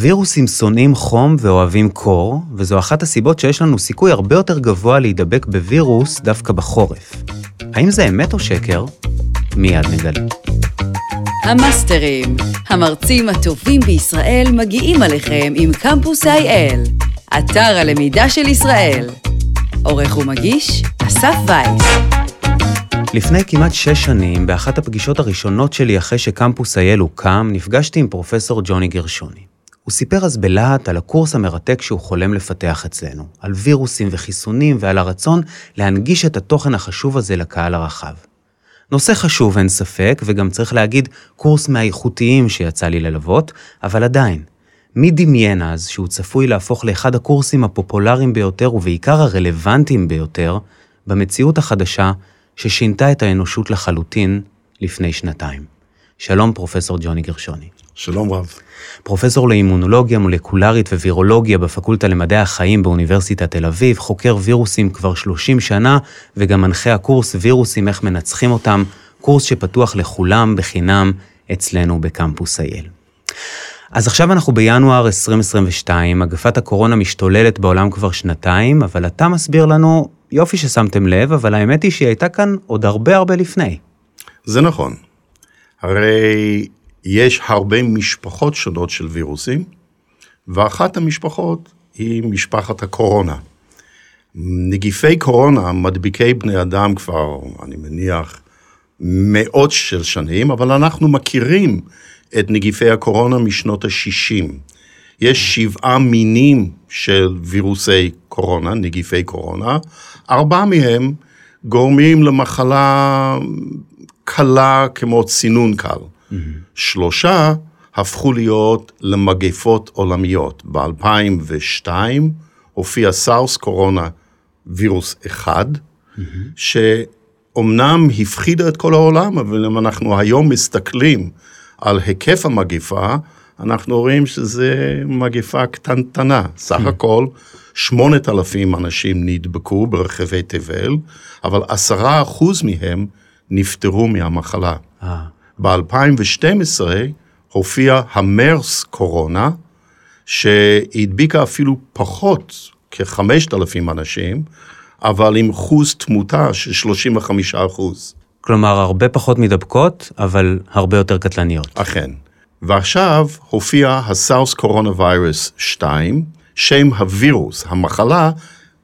וירוסים שונאים חום ואוהבים קור, וזו אחת הסיבות שיש לנו סיכוי הרבה יותר גבוה להידבק בווירוס דווקא בחורף. האם זה אמת או שקר? מיד נגלה. המאסטרים, המרצים הטובים בישראל מגיעים עליכם עם קמפוס IL, אתר הלמידה של ישראל. עורך ומגיש, אסף וייס. לפני כמעט שש שנים, באחת הפגישות הראשונות שלי אחרי שקמפוס אייל הוקם, נפגשתי עם פרופסור ג'וני גרשוני. הוא סיפר אז בלהט על הקורס המרתק שהוא חולם לפתח אצלנו, על וירוסים וחיסונים ועל הרצון להנגיש את התוכן החשוב הזה לקהל הרחב. נושא חשוב, אין ספק, וגם צריך להגיד, קורס מהאיכותיים שיצא לי ללוות, אבל עדיין, מי דמיין אז שהוא צפוי להפוך לאחד הקורסים הפופולריים ביותר ובעיקר הרלוונטיים ביותר במציאות החדשה ששינתה את האנושות לחלוטין לפני שנתיים. שלום, פרופסור ג'וני גרשוני. שלום רב. פרופסור לאימונולוגיה מולקולרית ווירולוגיה בפקולטה למדעי החיים באוניברסיטת תל אביב, חוקר וירוסים כבר 30 שנה, וגם מנחה הקורס וירוסים איך מנצחים אותם, קורס שפתוח לכולם בחינם אצלנו בקמפוס אייל. אז עכשיו אנחנו בינואר 2022, מגפת הקורונה משתוללת בעולם כבר שנתיים, אבל אתה מסביר לנו, יופי ששמתם לב, אבל האמת היא שהיא הייתה כאן עוד הרבה הרבה לפני. זה נכון. הרי יש הרבה משפחות שונות של וירוסים, ואחת המשפחות היא משפחת הקורונה. נגיפי קורונה מדביקי בני אדם כבר, אני מניח, מאות של שנים, אבל אנחנו מכירים את נגיפי הקורונה משנות ה-60. יש שבעה מינים של וירוסי קורונה, נגיפי קורונה, ארבעה מהם גורמים למחלה קלה כמו צינון קל. שלושה הפכו להיות למגפות עולמיות. ב-2002 הופיע סארס קורונה וירוס אחד. שאומנם הפחידה את כל העולם, אבל אם אנחנו היום מסתכלים על היקף המגפה, אנחנו רואים שזה מגפה קטנטנה. סך mm-hmm. הכל, 8,000 אנשים נדבקו ברחבי תבל, אבל עשרה אחוז מהם נפטרו מהמחלה. אה. ב-2012 הופיע המרס קורונה, שהדביקה אפילו פחות, כ-5,000 אנשים, אבל עם אחוז תמותה של 35 אחוז. כלומר, הרבה פחות מדבקות, אבל הרבה יותר קטלניות. אכן. ועכשיו הופיע הסארס קורונה ויירוס 2, שם הווירוס, המחלה,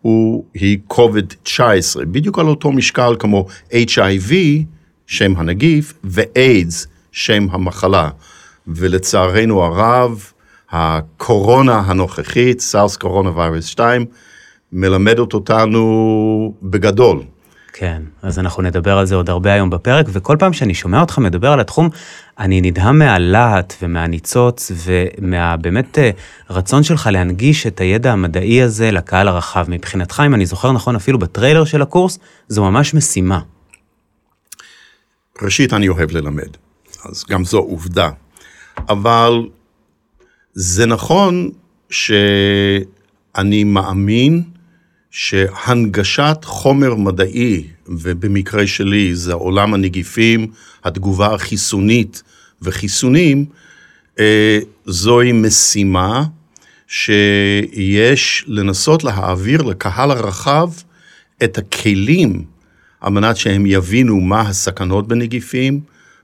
הוא, היא COVID-19, בדיוק על אותו משקל כמו HIV, שם הנגיף, ואיידס, שם המחלה. ולצערנו הרב, הקורונה הנוכחית, סארס קורונה ויירוס 2, מלמדת אותנו בגדול. כן, אז אנחנו נדבר על זה עוד הרבה היום בפרק, וכל פעם שאני שומע אותך מדבר על התחום, אני נדהם מהלהט ומהניצוץ ומהבאמת אה, רצון שלך להנגיש את הידע המדעי הזה לקהל הרחב. מבחינתך, אם אני זוכר נכון, אפילו בטריילר של הקורס, זו ממש משימה. ראשית, אני אוהב ללמד, אז גם זו עובדה. אבל זה נכון שאני מאמין שהנגשת חומר מדעי, ובמקרה שלי זה עולם הנגיפים, התגובה החיסונית וחיסונים, אה, זוהי משימה שיש לנסות להעביר לקהל הרחב את הכלים על מנת שהם יבינו מה הסכנות בנגיפים,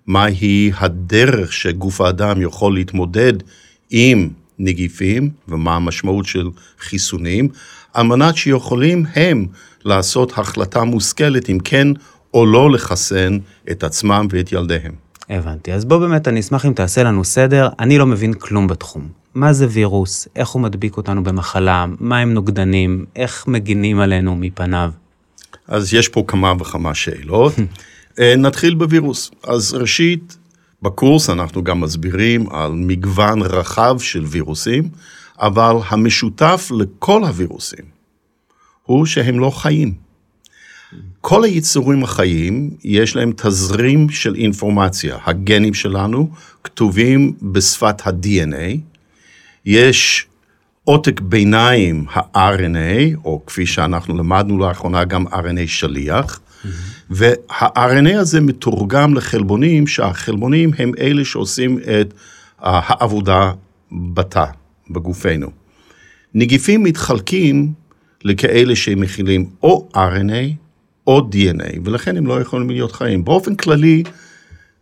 מהי הדרך שגוף האדם יכול להתמודד עם נגיפים ומה המשמעות של חיסונים, על מנת שיכולים הם לעשות החלטה מושכלת אם כן או לא לחסן את עצמם ואת ילדיהם. הבנתי. אז בוא באמת, אני אשמח אם תעשה לנו סדר. אני לא מבין כלום בתחום. מה זה וירוס? איך הוא מדביק אותנו במחלה? מה הם נוגדנים? איך מגינים עלינו מפניו? אז יש פה כמה וכמה שאלות. אה, נתחיל בווירוס. אז ראשית, בקורס אנחנו גם מסבירים על מגוון רחב של וירוסים, אבל המשותף לכל הווירוסים הוא שהם לא חיים. כל היצורים החיים, יש להם תזרים של אינפורמציה. הגנים שלנו כתובים בשפת ה-DNA, יש עותק ביניים ה-RNA, או כפי שאנחנו למדנו לאחרונה גם RNA שליח, mm-hmm. וה-RNA הזה מתורגם לחלבונים, שהחלבונים הם אלה שעושים את העבודה בתא, בגופנו. נגיפים מתחלקים לכאלה שמכילים או RNA או DNA, ולכן הם לא יכולים להיות חיים. באופן כללי,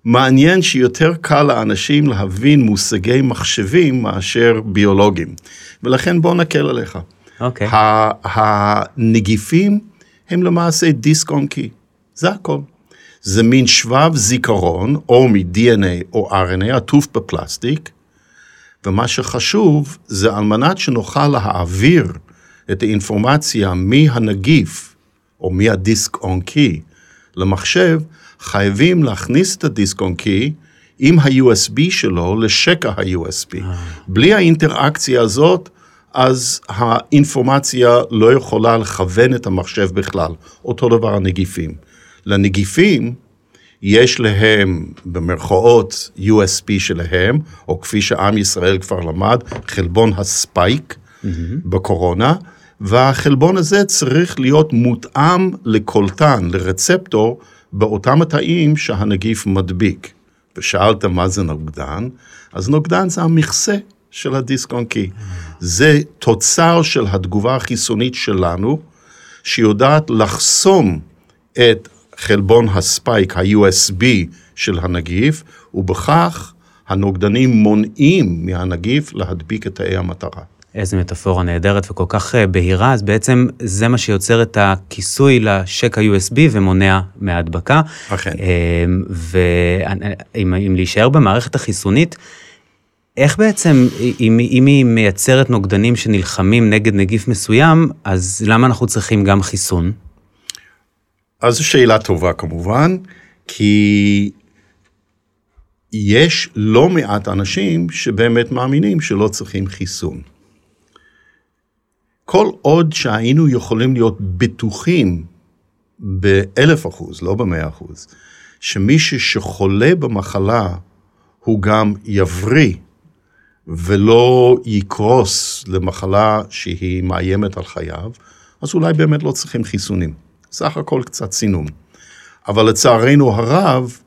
מעניין שיותר קל לאנשים להבין מושגי מחשבים מאשר ביולוגים, ולכן בואו נקל עליך. אוקיי. הנגיפים הם למעשה דיסק און קי, זה הכל. זה מין שבב זיכרון, או מ-DNA או RNA, עטוף בפלסטיק, ומה שחשוב זה על מנת שנוכל להעביר את האינפורמציה מהנגיף, או מהדיסק און קי, למחשב, חייבים להכניס את הדיסק און קי עם ה-USB שלו לשקע ה-USB. בלי האינטראקציה הזאת, אז האינפורמציה לא יכולה לכוון את המחשב בכלל. אותו דבר הנגיפים. לנגיפים יש להם במרכאות USB שלהם, או כפי שעם ישראל כבר למד, חלבון הספייק mm-hmm. בקורונה, והחלבון הזה צריך להיות מותאם לקולטן, לרצפטור, באותם התאים שהנגיף מדביק. ושאלת מה זה נוגדן, אז נוגדן זה המכסה של הדיסק און קי. זה תוצר של התגובה החיסונית שלנו, שיודעת לחסום את חלבון הספייק, ה-USB של הנגיף, ובכך הנוגדנים מונעים מהנגיף להדביק את תאי המטרה. איזה מטאפורה נהדרת וכל כך אה, בהירה, אז בעצם זה מה שיוצר את הכיסוי לשק ה-USB ומונע מהדבקה. אכן. ואם להישאר במערכת החיסונית, איך בעצם, אם, אם היא מייצרת נוגדנים שנלחמים נגד נגיף מסוים, אז למה אנחנו צריכים גם חיסון? אז זו שאלה טובה כמובן, כי יש לא מעט אנשים שבאמת מאמינים שלא צריכים חיסון. כל עוד שהיינו יכולים להיות בטוחים באלף אחוז, לא במאה אחוז, שמי שחולה במחלה הוא גם יבריא ולא יקרוס למחלה שהיא מאיימת על חייו, אז אולי באמת לא צריכים חיסונים. סך הכל קצת צינון. אבל לצערנו הרב,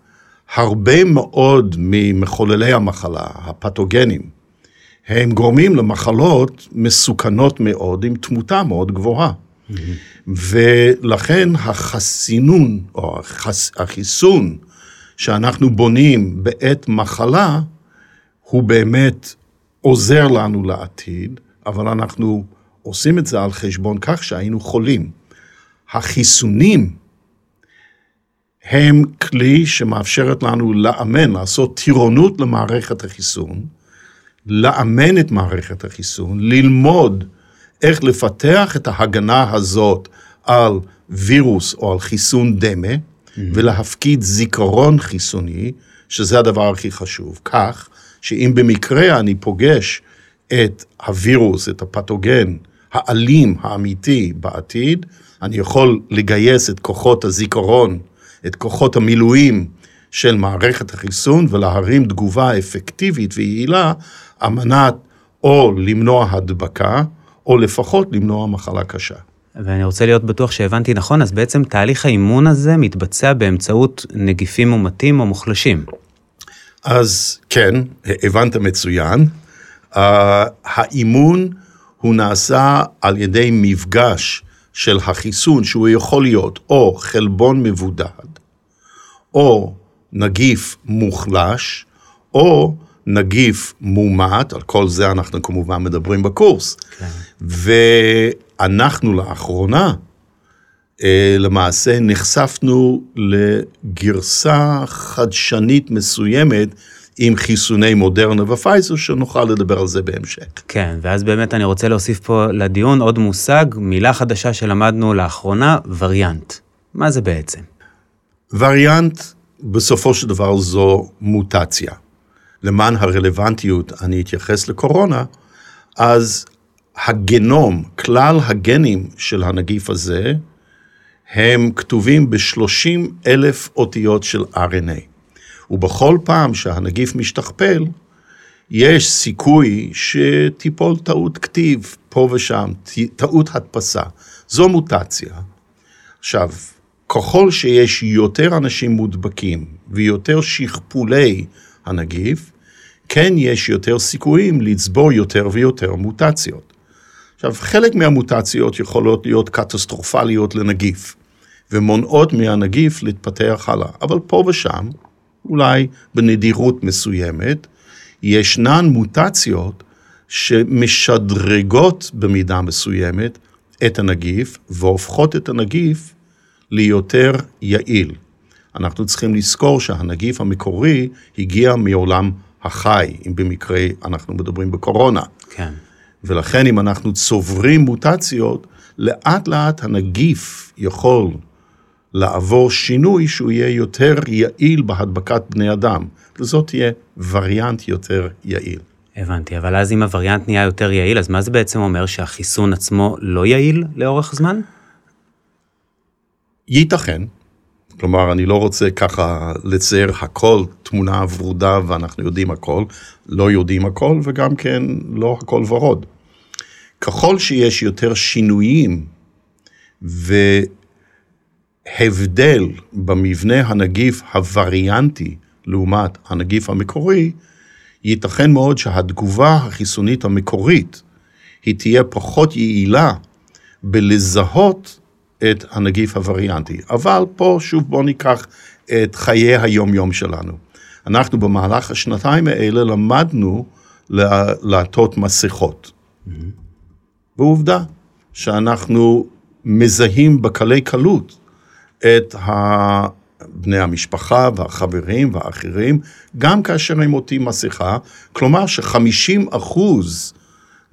הרבה מאוד ממחוללי המחלה, הפתוגנים, הם גורמים למחלות מסוכנות מאוד עם תמותה מאוד גבוהה. Mm-hmm. ולכן החסינון, או החס, החיסון שאנחנו בונים בעת מחלה, הוא באמת עוזר לנו לעתיד, אבל אנחנו עושים את זה על חשבון כך שהיינו חולים. החיסונים הם כלי שמאפשרת לנו לאמן, לעשות טירונות למערכת החיסון, לאמן את מערכת החיסון, ללמוד איך לפתח את ההגנה הזאת על וירוס או על חיסון דמה, mm-hmm. ולהפקיד זיכרון חיסוני, שזה הדבר הכי חשוב. כך שאם במקרה אני פוגש את הווירוס, את הפתוגן האלים האמיתי בעתיד, אני יכול לגייס את כוחות הזיכרון, את כוחות המילואים של מערכת החיסון ולהרים תגובה אפקטיבית ויעילה על מנת או למנוע הדבקה, או לפחות למנוע מחלה קשה. ואני רוצה להיות בטוח שהבנתי נכון, אז בעצם תהליך האימון הזה מתבצע באמצעות נגיפים מומתים או מוחלשים. אז כן, הבנת מצוין. Uh, האימון הוא נעשה על ידי מפגש של החיסון, שהוא יכול להיות או חלבון מבודד, או נגיף מוחלש, או נגיף מומת, על כל זה אנחנו כמובן מדברים בקורס. כן. ואנחנו לאחרונה, אה, למעשה נחשפנו לגרסה חדשנית מסוימת עם חיסוני מודרנה ופייזר, שנוכל לדבר על זה בהמשך. כן, ואז באמת אני רוצה להוסיף פה לדיון עוד מושג, מילה חדשה שלמדנו לאחרונה, וריאנט. מה זה בעצם? וריאנט, בסופו של דבר זו מוטציה. למען הרלוונטיות, אני אתייחס לקורונה, אז הגנום, כלל הגנים של הנגיף הזה, הם כתובים ב-30 אלף אותיות של RNA. ובכל פעם שהנגיף משתכפל, יש סיכוי שתיפול טעות כתיב פה ושם, טעות הדפסה. זו מוטציה. עכשיו, ככל שיש יותר אנשים מודבקים ויותר שכפולי הנגיף, כן יש יותר סיכויים לצבור יותר ויותר מוטציות. עכשיו, חלק מהמוטציות יכולות להיות קטסטרופליות לנגיף, ומונעות מהנגיף להתפתח הלאה. אבל פה ושם, אולי בנדירות מסוימת, ישנן מוטציות שמשדרגות במידה מסוימת את הנגיף והופכות את הנגיף ליותר יעיל. אנחנו צריכים לזכור שהנגיף המקורי הגיע מעולם החי, אם במקרה אנחנו מדברים בקורונה. כן. ולכן אם אנחנו צוברים מוטציות, לאט לאט הנגיף יכול לעבור שינוי שהוא יהיה יותר יעיל בהדבקת בני אדם, וזאת תהיה וריאנט יותר יעיל. הבנתי, אבל אז אם הווריאנט נהיה יותר יעיל, אז מה זה בעצם אומר שהחיסון עצמו לא יעיל לאורך זמן? ייתכן, כלומר, אני לא רוצה ככה לצייר הכל תמונה ורודה ואנחנו יודעים הכל, לא יודעים הכל וגם כן לא הכל ורוד. ככל שיש יותר שינויים והבדל במבנה הנגיף הווריאנטי לעומת הנגיף המקורי, ייתכן מאוד שהתגובה החיסונית המקורית היא תהיה פחות יעילה בלזהות את הנגיף הווריאנטי. אבל פה שוב בואו ניקח את חיי היום-יום שלנו. אנחנו במהלך השנתיים האלה למדנו לעטות מסכות. Mm-hmm. ועובדה שאנחנו מזהים בקלי קלות את בני המשפחה והחברים והאחרים, גם כאשר הם עוטים מסכה, כלומר ש-50 אחוז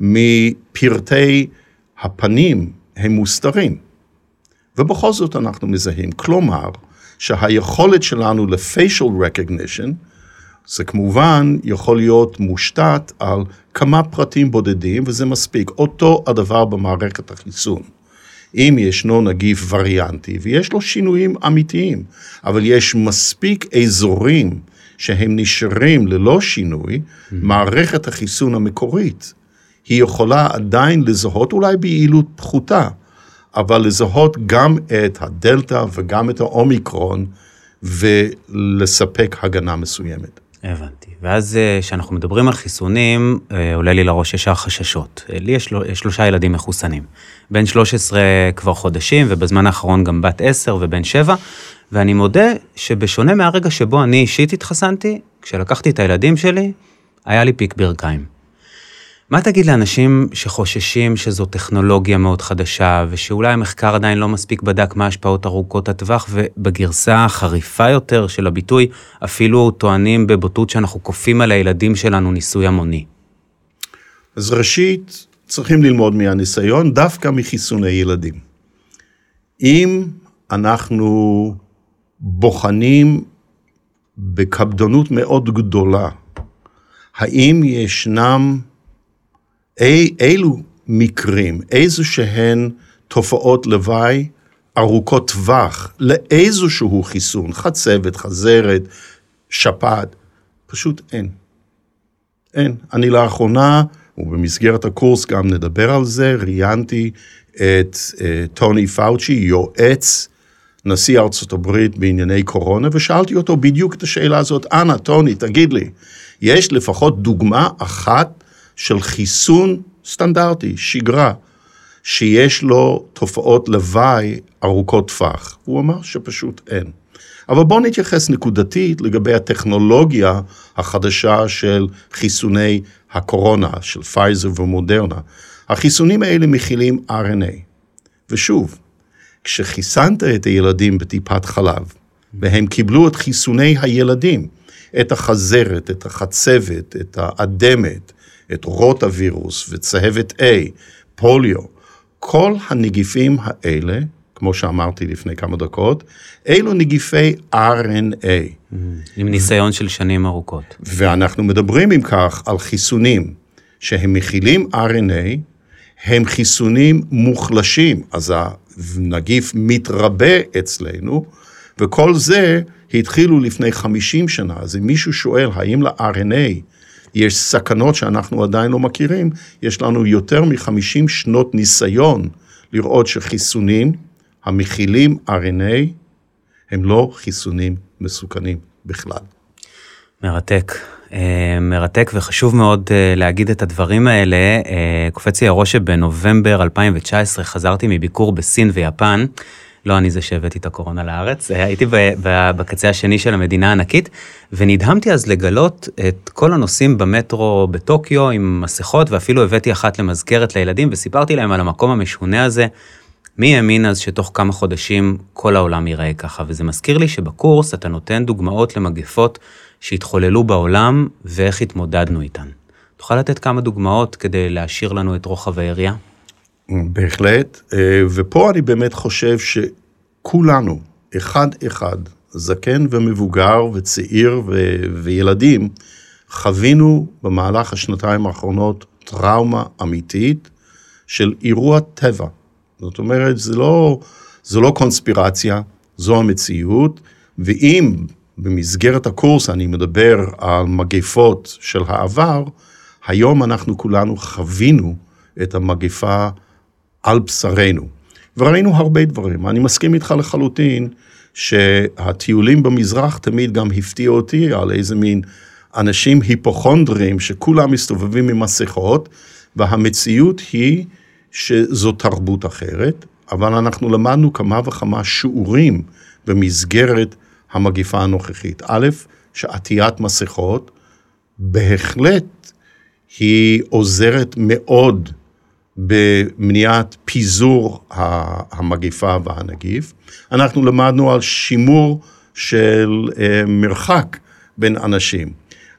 מפרטי הפנים הם מוסתרים. ובכל זאת אנחנו מזהים. כלומר, שהיכולת שלנו ל-facial recognition, זה כמובן יכול להיות מושתת על כמה פרטים בודדים, וזה מספיק. אותו הדבר במערכת החיסון. אם ישנו נגיף וריאנטי, ויש לו שינויים אמיתיים, אבל יש מספיק אזורים שהם נשארים ללא שינוי, mm-hmm. מערכת החיסון המקורית, היא יכולה עדיין לזהות אולי ביעילות פחותה, אבל לזהות גם את הדלתא וגם את האומיקרון ולספק הגנה מסוימת. הבנתי. ואז אה, כשאנחנו מדברים על חיסונים, אה, עולה לי לראש ישר חששות. אה, לי יש שלושה ילדים מחוסנים. בן 13 כבר חודשים, ובזמן האחרון גם בת 10 ובן 7, ואני מודה שבשונה מהרגע שבו אני אישית התחסנתי, כשלקחתי את הילדים שלי, היה לי פיק ברכיים. מה תגיד לאנשים שחוששים שזו טכנולוגיה מאוד חדשה, ושאולי המחקר עדיין לא מספיק בדק מה השפעות ארוכות הטווח, ובגרסה החריפה יותר של הביטוי, אפילו טוענים בבוטות שאנחנו כופים על הילדים שלנו ניסוי המוני? אז ראשית, צריכים ללמוד מהניסיון, דווקא מחיסוני ילדים. אם אנחנו בוחנים בקפדנות מאוד גדולה, האם ישנם אי, אילו מקרים, איזה שהן תופעות לוואי ארוכות טווח לאיזשהו חיסון, חצבת, חזרת, שפעת, פשוט אין. אין. אני לאחרונה, ובמסגרת הקורס גם נדבר על זה, ראיינתי את uh, טוני פאוצ'י, יועץ נשיא ארצות הברית בענייני קורונה, ושאלתי אותו בדיוק את השאלה הזאת, אנא, טוני, תגיד לי, יש לפחות דוגמה אחת של חיסון סטנדרטי, שגרה, שיש לו תופעות לוואי ארוכות טווח. הוא אמר שפשוט אין. אבל בואו נתייחס נקודתית לגבי הטכנולוגיה החדשה של חיסוני הקורונה, של פייזר ומודרנה. החיסונים האלה מכילים RNA. ושוב, כשחיסנת את הילדים בטיפת חלב, והם קיבלו את חיסוני הילדים, את החזרת, את החצבת, את האדמת, את רוטווירוס וצהבת A, פוליו, כל הנגיפים האלה, כמו שאמרתי לפני כמה דקות, אלו נגיפי RNA. עם ניסיון של שנים ארוכות. ואנחנו מדברים אם כך על חיסונים שהם מכילים RNA, הם חיסונים מוחלשים, אז הנגיף מתרבה אצלנו, וכל זה התחילו לפני 50 שנה. אז אם מישהו שואל האם ל-RNA יש סכנות שאנחנו עדיין לא מכירים, יש לנו יותר מ-50 שנות ניסיון לראות שחיסונים המכילים RNA הם לא חיסונים מסוכנים בכלל. מרתק. אה, מרתק וחשוב מאוד אה, להגיד את הדברים האלה. אה, קופץ לי הראש שבנובמבר 2019 חזרתי מביקור בסין ויפן. לא אני זה שהבאתי את הקורונה לארץ, הייתי בקצה השני של המדינה הענקית, ונדהמתי אז לגלות את כל הנוסעים במטרו בטוקיו עם מסכות, ואפילו הבאתי אחת למזכרת לילדים, וסיפרתי להם על המקום המשונה הזה. מי האמין אז שתוך כמה חודשים כל העולם ייראה ככה? וזה מזכיר לי שבקורס אתה נותן דוגמאות למגפות שהתחוללו בעולם ואיך התמודדנו איתן. תוכל לתת כמה דוגמאות כדי להשאיר לנו את רוחב היריעה? בהחלט, אה, ופה אני באמת חושב שכולנו, אחד אחד, זקן ומבוגר וצעיר ו- וילדים, חווינו במהלך השנתיים האחרונות טראומה אמיתית של אירוע טבע. זאת אומרת, זה לא, זה לא קונספירציה, זו המציאות, ואם במסגרת הקורס אני מדבר על מגפות של העבר, היום אנחנו כולנו חווינו את המגפה על בשרנו. וראינו הרבה דברים. אני מסכים איתך לחלוטין שהטיולים במזרח תמיד גם הפתיעו אותי על איזה מין אנשים היפוכונדרים שכולם מסתובבים עם מסכות, והמציאות היא שזו תרבות אחרת, אבל אנחנו למדנו כמה וכמה שיעורים במסגרת המגיפה הנוכחית. א', שעטיית מסכות בהחלט היא עוזרת מאוד במניעת פיזור המגיפה והנגיף. אנחנו למדנו על שימור של אה, מרחק בין אנשים.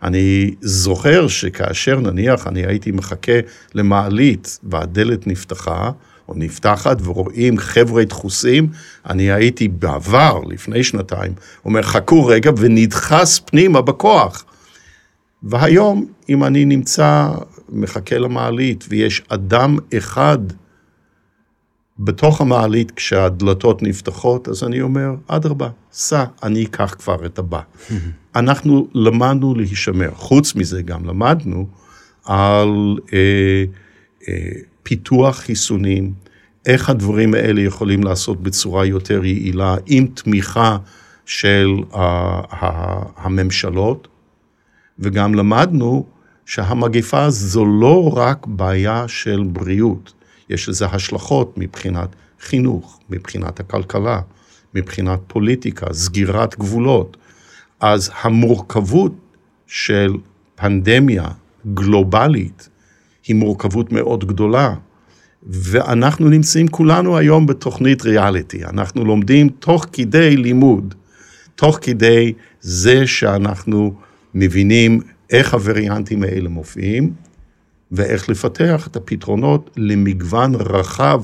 אני זוכר שכאשר נניח אני הייתי מחכה למעלית והדלת נפתחה, או נפתחת ורואים חבר'ה דחוסים, אני הייתי בעבר, לפני שנתיים, אומר חכו רגע ונדחס פנימה בכוח. והיום, אם אני נמצא, מחכה למעלית, ויש אדם אחד בתוך המעלית כשהדלתות נפתחות, אז אני אומר, אדרבה, סע, אני אקח כבר את הבא. אנחנו למדנו להישמר. חוץ מזה גם למדנו על אה, אה, פיתוח חיסונים, איך הדברים האלה יכולים לעשות בצורה יותר יעילה, עם תמיכה של אה, הממשלות, וגם למדנו שהמגפה זו לא רק בעיה של בריאות, יש לזה השלכות מבחינת חינוך, מבחינת הכלכלה, מבחינת פוליטיקה, סגירת גבולות. אז המורכבות של פנדמיה גלובלית היא מורכבות מאוד גדולה. ואנחנו נמצאים כולנו היום בתוכנית ריאליטי. אנחנו לומדים תוך כדי לימוד, תוך כדי זה שאנחנו מבינים איך הווריאנטים האלה מופיעים, ואיך לפתח את הפתרונות למגוון רחב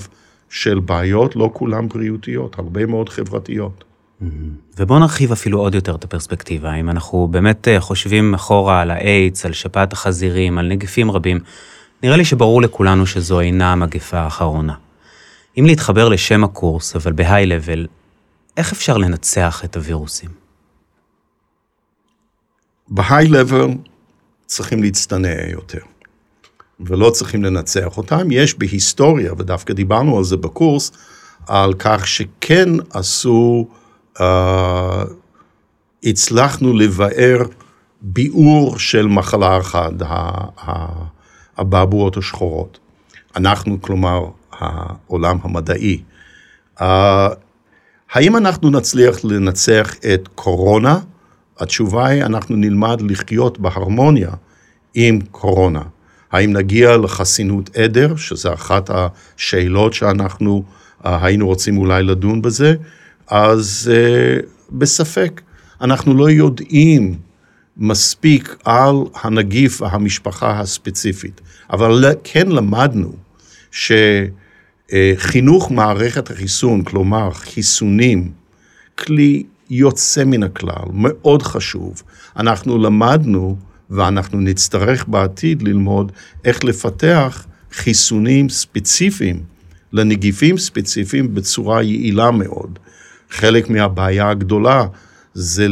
של בעיות, לא כולן בריאותיות, הרבה מאוד חברתיות. Mm-hmm. ובואו נרחיב אפילו עוד יותר את הפרספקטיבה, אם אנחנו באמת אה, חושבים אחורה על האיידס, על שפעת החזירים, על נגיפים רבים, נראה לי שברור לכולנו שזו אינה המגפה האחרונה. אם להתחבר לשם הקורס, אבל בהיי-לבל, איך אפשר לנצח את הווירוסים? בהיי-לבל צריכים להצטנע יותר. ולא צריכים לנצח אותם. יש בהיסטוריה, ודווקא דיברנו על זה בקורס, על כך שכן עשו, uh, הצלחנו לבאר ביאור של מחלה אחת, הבעבועות השחורות. אנחנו, כלומר, העולם המדעי. Uh, האם אנחנו נצליח לנצח את קורונה? התשובה היא, אנחנו נלמד לחיות בהרמוניה עם קורונה. האם נגיע לחסינות עדר, שזו אחת השאלות שאנחנו uh, היינו רוצים אולי לדון בזה, אז uh, בספק. אנחנו לא יודעים מספיק על הנגיף והמשפחה הספציפית, אבל כן למדנו שחינוך מערכת החיסון, כלומר חיסונים, כלי יוצא מן הכלל, מאוד חשוב. אנחנו למדנו ואנחנו נצטרך בעתיד ללמוד איך לפתח חיסונים ספציפיים לנגיפים ספציפיים בצורה יעילה מאוד. חלק מהבעיה הגדולה זה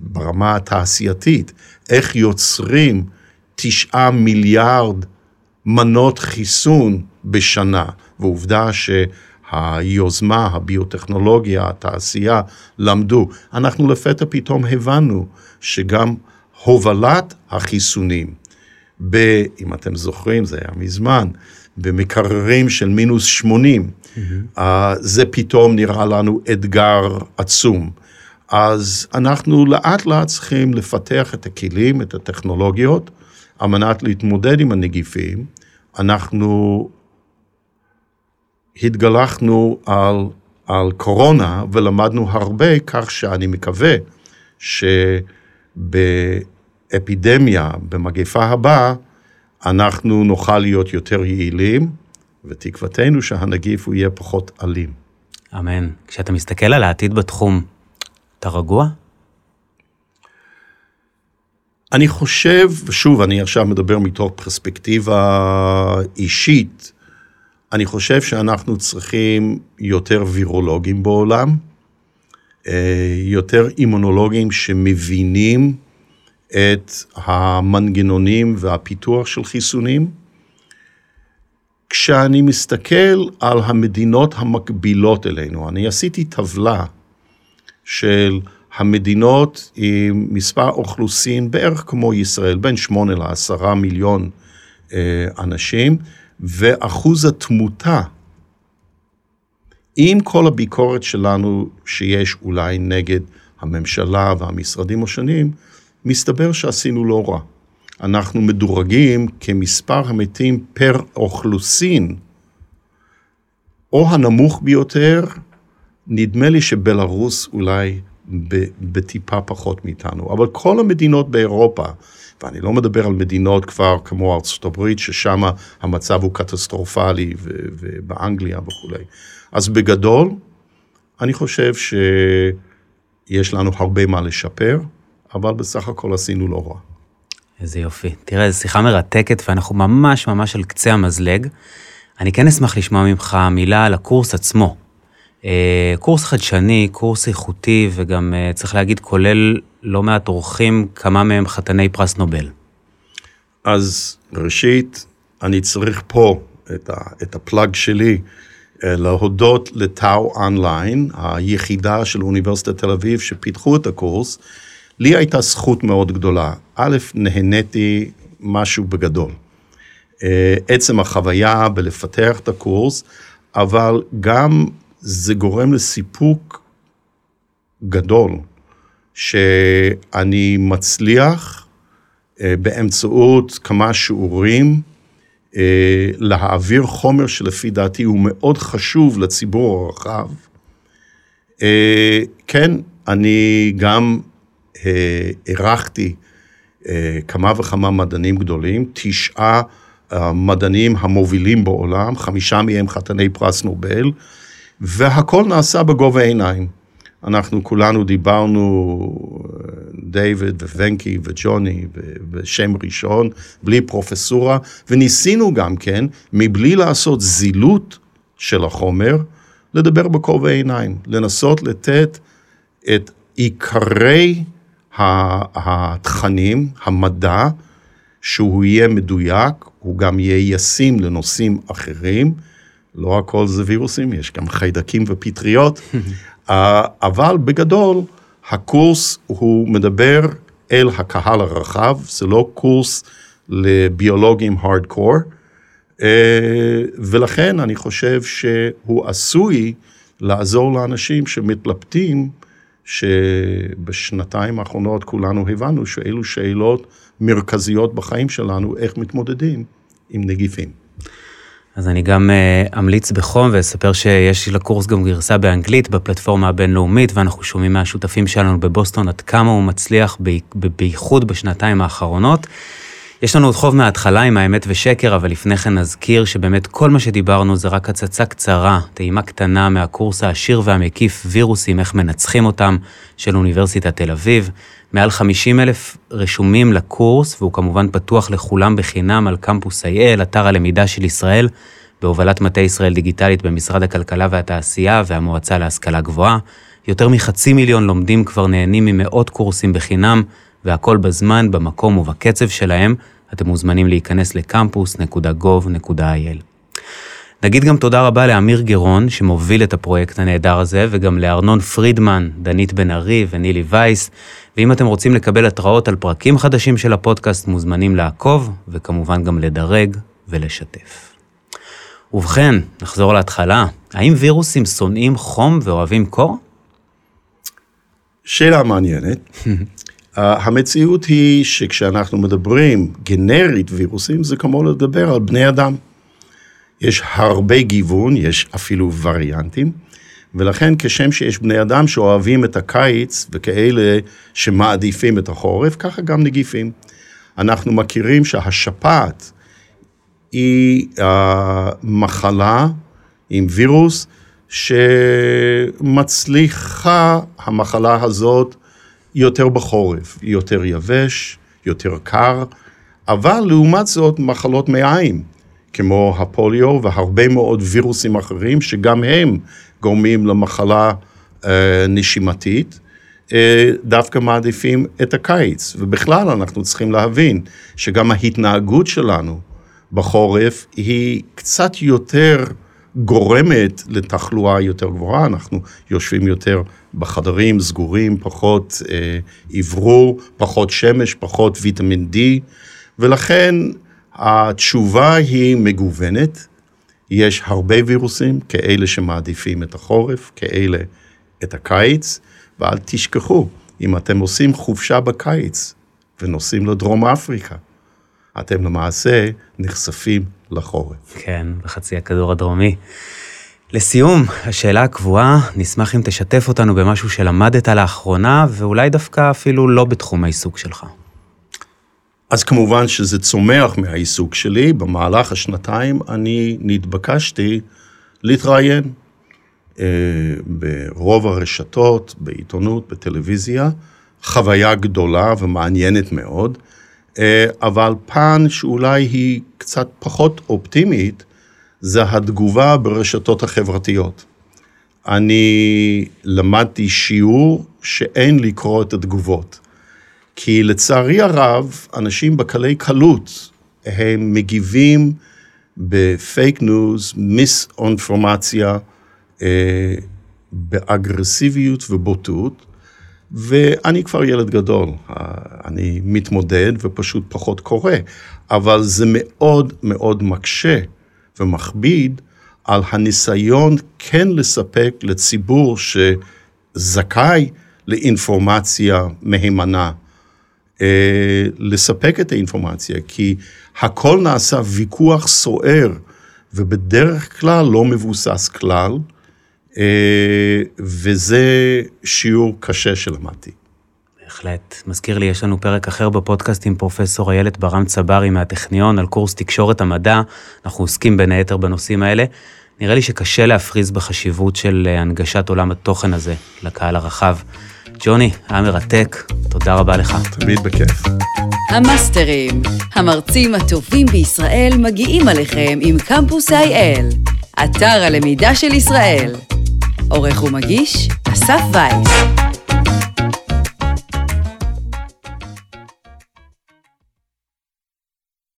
ברמה התעשייתית, איך יוצרים תשעה מיליארד מנות חיסון בשנה, ועובדה שהיוזמה, הביוטכנולוגיה, התעשייה, למדו. אנחנו לפתע פתאום הבנו שגם הובלת החיסונים. ב, אם אתם זוכרים, זה היה מזמן, במקררים של מינוס 80, mm-hmm. uh, זה פתאום נראה לנו אתגר עצום. אז אנחנו לאט לאט צריכים לפתח את הכלים, את הטכנולוגיות, על מנת להתמודד עם הנגיפים. אנחנו התגלחנו על, על קורונה ולמדנו הרבה, כך שאני מקווה שבאפידמיה, במגפה הבאה, אנחנו נוכל להיות יותר יעילים, ותקוותנו שהנגיף הוא יהיה פחות אלים. אמן. כשאתה מסתכל על העתיד בתחום, אתה רגוע? אני חושב, ושוב, אני עכשיו מדבר מתוך פרספקטיבה אישית, אני חושב שאנחנו צריכים יותר וירולוגים בעולם, אה, יותר אימונולוגים שמבינים את המנגנונים והפיתוח של חיסונים. כשאני מסתכל על המדינות המקבילות אלינו, אני עשיתי טבלה של המדינות עם מספר אוכלוסין בערך כמו ישראל, בין 8 ל-10 מיליון אה, אנשים, ואחוז התמותה, עם כל הביקורת שלנו שיש אולי נגד הממשלה והמשרדים השונים, מסתבר שעשינו לא רע. אנחנו מדורגים כמספר המתים פר אוכלוסין, או הנמוך ביותר, נדמה לי שבלרוס אולי בטיפה פחות מאיתנו, אבל כל המדינות באירופה, ואני לא מדבר על מדינות כבר כמו ארצות הברית, ששם המצב הוא קטסטרופלי, ובאנגליה וכולי. אז בגדול, אני חושב שיש לנו הרבה מה לשפר, אבל בסך הכל עשינו לא רע. איזה יופי. תראה, זו שיחה מרתקת, ואנחנו ממש ממש על קצה המזלג. אני כן אשמח לשמוע ממך מילה על הקורס עצמו. אה, קורס חדשני, קורס איכותי, וגם אה, צריך להגיד, כולל לא מעט אורחים, כמה מהם חתני פרס נובל. אז ראשית, אני צריך פה את, ה, את הפלאג שלי, אה, להודות לטאו אונליין, היחידה של אוניברסיטת תל אביב שפיתחו את הקורס. לי הייתה זכות מאוד גדולה. א', נהניתי משהו בגדול. עצם החוויה בלפתח את הקורס, אבל גם זה גורם לסיפוק גדול, שאני מצליח אה, באמצעות כמה שיעורים אה, להעביר חומר שלפי דעתי הוא מאוד חשוב לציבור הרחב. אה, כן, אני גם אירחתי כמה וכמה מדענים גדולים, תשעה מדענים המובילים בעולם, חמישה מהם חתני פרס נובל, והכל נעשה בגובה העיניים. אנחנו כולנו דיברנו, דיוויד וונקי וג'וני ושם ראשון, בלי פרופסורה, וניסינו גם כן, מבלי לעשות זילות של החומר, לדבר בגובה העיניים, לנסות לתת את עיקרי התכנים, המדע, שהוא יהיה מדויק, הוא גם יהיה ישים לנושאים אחרים, לא הכל זה וירוסים, יש גם חיידקים ופטריות, אה, אבל בגדול הקורס הוא מדבר אל הקהל הרחב, זה לא קורס לביולוגים הארדקור, אה, ולכן אני חושב שהוא עשוי לעזור לאנשים שמתלבטים, שבשנתיים האחרונות כולנו הבנו שאלו שאלות מרכזיות בחיים שלנו, איך מתמודדים עם נגיפים. אז אני גם uh, אמליץ בחום ואספר שיש לקורס גם גרסה באנגלית בפלטפורמה הבינלאומית, ואנחנו שומעים מהשותפים שלנו בבוסטון עד כמה הוא מצליח, בייחוד בשנתיים האחרונות. יש לנו עוד חוב מההתחלה עם האמת ושקר, אבל לפני כן נזכיר שבאמת כל מה שדיברנו זה רק הצצה קצרה, טעימה קטנה מהקורס העשיר והמקיף וירוסים, איך מנצחים אותם, של אוניברסיטת תל אביב. מעל 50 אלף רשומים לקורס, והוא כמובן פתוח לכולם בחינם על קמפוס IL, אתר הלמידה של ישראל, בהובלת מטה ישראל דיגיטלית במשרד הכלכלה והתעשייה והמועצה להשכלה גבוהה. יותר מחצי מיליון לומדים כבר נהנים ממאות קורסים בחינם, והכל בזמן, במקום ובקצב שלהם. אתם מוזמנים להיכנס לקמפוס.gov.il. נגיד גם תודה רבה לאמיר גרון, שמוביל את הפרויקט הנהדר הזה, וגם לארנון פרידמן, דנית בן ארי ונילי וייס. ואם אתם רוצים לקבל התראות על פרקים חדשים של הפודקאסט, מוזמנים לעקוב, וכמובן גם לדרג ולשתף. ובכן, נחזור להתחלה. האם וירוסים שונאים חום ואוהבים קור? שאלה מעניינת. uh, המציאות היא שכשאנחנו מדברים גנרית וירוסים, זה כמו לדבר על בני אדם. יש הרבה גיוון, יש אפילו וריאנטים, ולכן כשם שיש בני אדם שאוהבים את הקיץ וכאלה שמעדיפים את החורף, ככה גם נגיפים. אנחנו מכירים שהשפעת היא uh, מחלה עם וירוס שמצליחה המחלה הזאת יותר בחורף, יותר יבש, יותר קר, אבל לעומת זאת מחלות מעיים, כמו הפוליו והרבה מאוד וירוסים אחרים, שגם הם גורמים למחלה אה, נשימתית, אה, דווקא מעדיפים את הקיץ. ובכלל אנחנו צריכים להבין שגם ההתנהגות שלנו בחורף היא קצת יותר גורמת לתחלואה יותר גבוהה, אנחנו יושבים יותר בחדרים סגורים, פחות אה, אוורור, פחות שמש, פחות ויטמין D, ולכן התשובה היא מגוונת. יש הרבה וירוסים, כאלה שמעדיפים את החורף, כאלה את הקיץ, ואל תשכחו, אם אתם עושים חופשה בקיץ ונוסעים לדרום אפריקה, אתם למעשה נחשפים לחורף. כן, בחצי הכדור הדרומי. לסיום, השאלה הקבועה, נשמח אם תשתף אותנו במשהו שלמדת לאחרונה, ואולי דווקא אפילו לא בתחום העיסוק שלך. אז כמובן שזה צומח מהעיסוק שלי. במהלך השנתיים אני נתבקשתי להתראיין אה, ברוב הרשתות, בעיתונות, בטלוויזיה. חוויה גדולה ומעניינת מאוד. אה, אבל פן שאולי היא קצת פחות אופטימית, זה התגובה ברשתות החברתיות. אני למדתי שיעור שאין לקרוא את התגובות. כי לצערי הרב, אנשים בקלי קלות, הם מגיבים בפייק ניוז, מיס-אינפורמציה, אה, באגרסיביות ובוטות, ואני כבר ילד גדול, אני מתמודד ופשוט פחות קורא, אבל זה מאוד מאוד מקשה ומכביד על הניסיון כן לספק לציבור שזכאי לאינפורמציה מהימנה, אה, לספק את האינפורמציה, כי הכל נעשה ויכוח סוער, ובדרך כלל לא מבוסס כלל. אה, וזה שיעור קשה שלמדתי. בהחלט. מזכיר לי, יש לנו פרק אחר בפודקאסט עם פרופסור איילת ברם צברי מהטכניון על קורס תקשורת המדע. אנחנו עוסקים בין היתר בנושאים האלה. נראה לי שקשה להפריז בחשיבות של אה, הנגשת עולם התוכן הזה לקהל הרחב. ג'וני, היה מרתק, תודה רבה לך. תמיד בכיף. המאסטרים, המרצים הטובים בישראל מגיעים עליכם עם קמפוס IL, אתר הלמידה של ישראל. עורך ומגיש, אסף וייס.